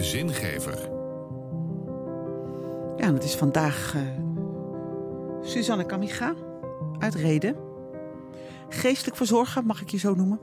De zingever. Ja, en het is vandaag uh, Suzanne Kamiga uit Reden. Geestelijk verzorger, mag ik je zo noemen?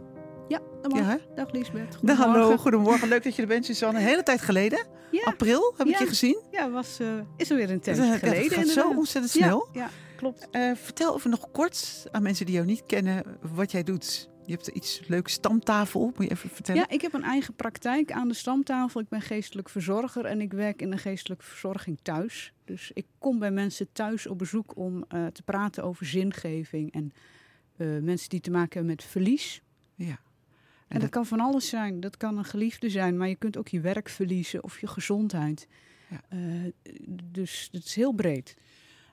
Ja, dat mag. Ja, Dag Liesbeth. Dag, hallo, goedemorgen. Leuk dat je er bent, Suzanne. Een hele tijd geleden. Ja. April, heb ik je gezien. Ja, was, eh, is alweer een tijdje Het gaat- geleden. Het gaat zo ontzettend snel. Ja, ja klopt. Eh, vertel even nog kort aan mensen die jou niet kennen wat jij doet. Je hebt iets leuks stamtafel, moet je even vertellen? Ja, ik heb een eigen praktijk aan de stamtafel. Ik ben geestelijk verzorger en ik werk in de geestelijke verzorging thuis. Dus ik kom bij mensen thuis op bezoek om eh, te praten over zingeving en eh, mensen die te maken hebben met verlies. Ja. En, En dat, dat- kan van alles zijn. Dat kan een geliefde zijn, maar je kunt ook je werk verliezen of je gezondheid. Ja. Eh, dus het is heel breed.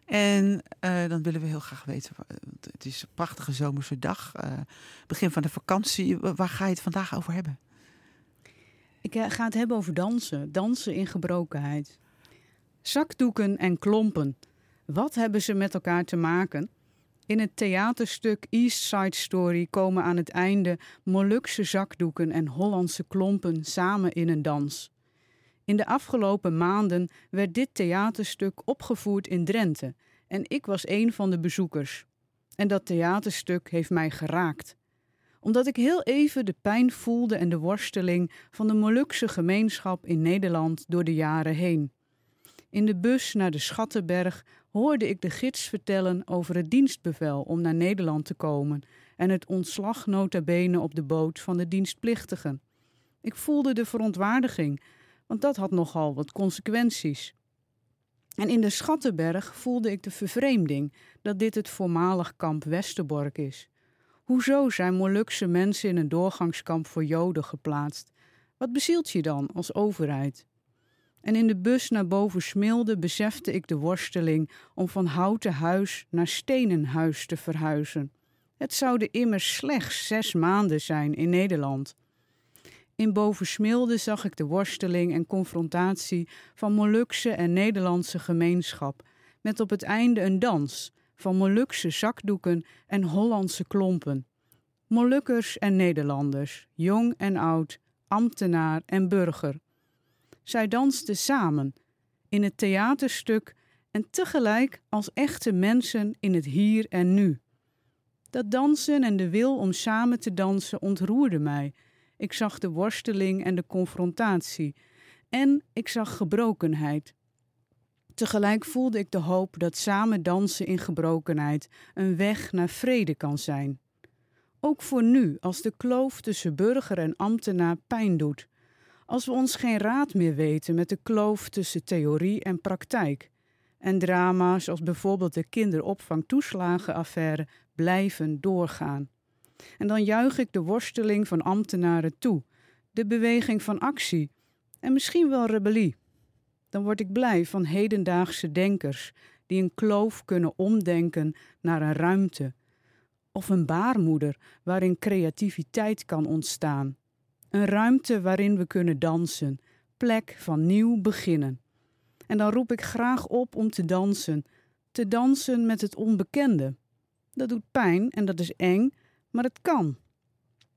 En eh, dan willen we heel graag weten, het is een prachtige zomerse dag, eh, begin van de vakantie. Wa- Waar ga je het vandaag over hebben? Ik eh, ga het hebben over dansen. Dansen in gebrokenheid. Zakdoeken en klompen. Wat hebben ze met elkaar te maken? In het theaterstuk East Side Story komen aan het einde Molukse zakdoeken en Hollandse klompen samen in een dans. In de afgelopen maanden werd dit theaterstuk opgevoerd in Drenthe en ik was een van de bezoekers. En dat theaterstuk heeft mij geraakt omdat ik heel even de pijn voelde en de worsteling van de Molukse gemeenschap in Nederland door de jaren heen. In de bus naar de Schattenberg hoorde ik de gids vertellen over het dienstbevel om naar Nederland te komen en het ontslag nota bene op de boot van de dienstplichtigen. Ik voelde de verontwaardiging, want dat had nogal wat consequenties. En in de Schattenberg voelde ik de vervreemding dat dit het voormalig kamp Westerbork is. Hoezo zijn Molukse mensen in een doorgangskamp voor Joden geplaatst? Wat bezielt je dan als overheid? En in de bus naar boven Smilde besefte ik de worsteling om van houten huis naar stenen huis te verhuizen. Het zouden immers slechts zes maanden zijn in Nederland. In Bovensmilde zag ik de worsteling en confrontatie van Molukse en Nederlandse gemeenschap, met op het einde een dans van Molukse zakdoeken en Hollandse klompen. Molukkers en Nederlanders, jong en oud, ambtenaar en burger. Zij dansten samen in het theaterstuk en tegelijk als echte mensen in het hier en nu. Dat dansen en de wil om samen te dansen ontroerde mij. Ik zag de worsteling en de confrontatie en ik zag gebrokenheid. Tegelijk voelde ik de hoop dat samen dansen in gebrokenheid een weg naar vrede kan zijn. Ook voor nu, als de kloof tussen burger en ambtenaar pijn doet. Als we ons geen raad meer weten met de kloof tussen theorie en praktijk. En drama's als bijvoorbeeld de kinderopvangtoeslagenaffaire blijven doorgaan. En dan juich ik de worsteling van ambtenaren toe, de beweging van actie en misschien wel rebellie dan word ik blij van hedendaagse denkers die een kloof kunnen omdenken naar een ruimte. Of een baarmoeder waarin creativiteit kan ontstaan. Een ruimte waarin we kunnen dansen, plek van nieuw beginnen. En dan roep ik graag op om te dansen, te dansen met het onbekende. Dat doet pijn en dat is eng, maar het kan.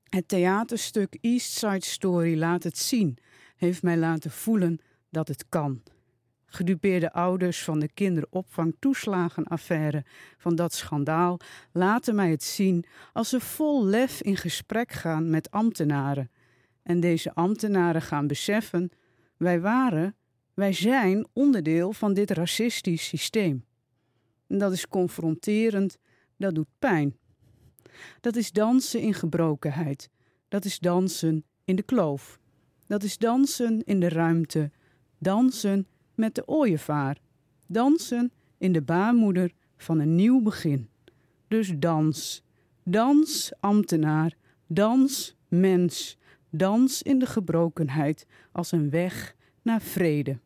Het theaterstuk East Side Story laat het zien, heeft mij laten voelen dat het kan. Gedupeerde ouders van de kinderopvangtoeslagenaffaire van dat schandaal laten mij het zien als ze vol lef in gesprek gaan met ambtenaren. En deze ambtenaren gaan beseffen: wij waren, wij zijn onderdeel van dit racistisch systeem. En dat is confronterend, dat doet pijn. Dat is dansen in gebrokenheid. Dat is dansen in de kloof. Dat is dansen in de ruimte. Dansen met de ooievaar. Dansen in de baarmoeder van een nieuw begin. Dus dans. Dans, ambtenaar. Dans, mens. Dans in de gebrokenheid als een weg naar vrede.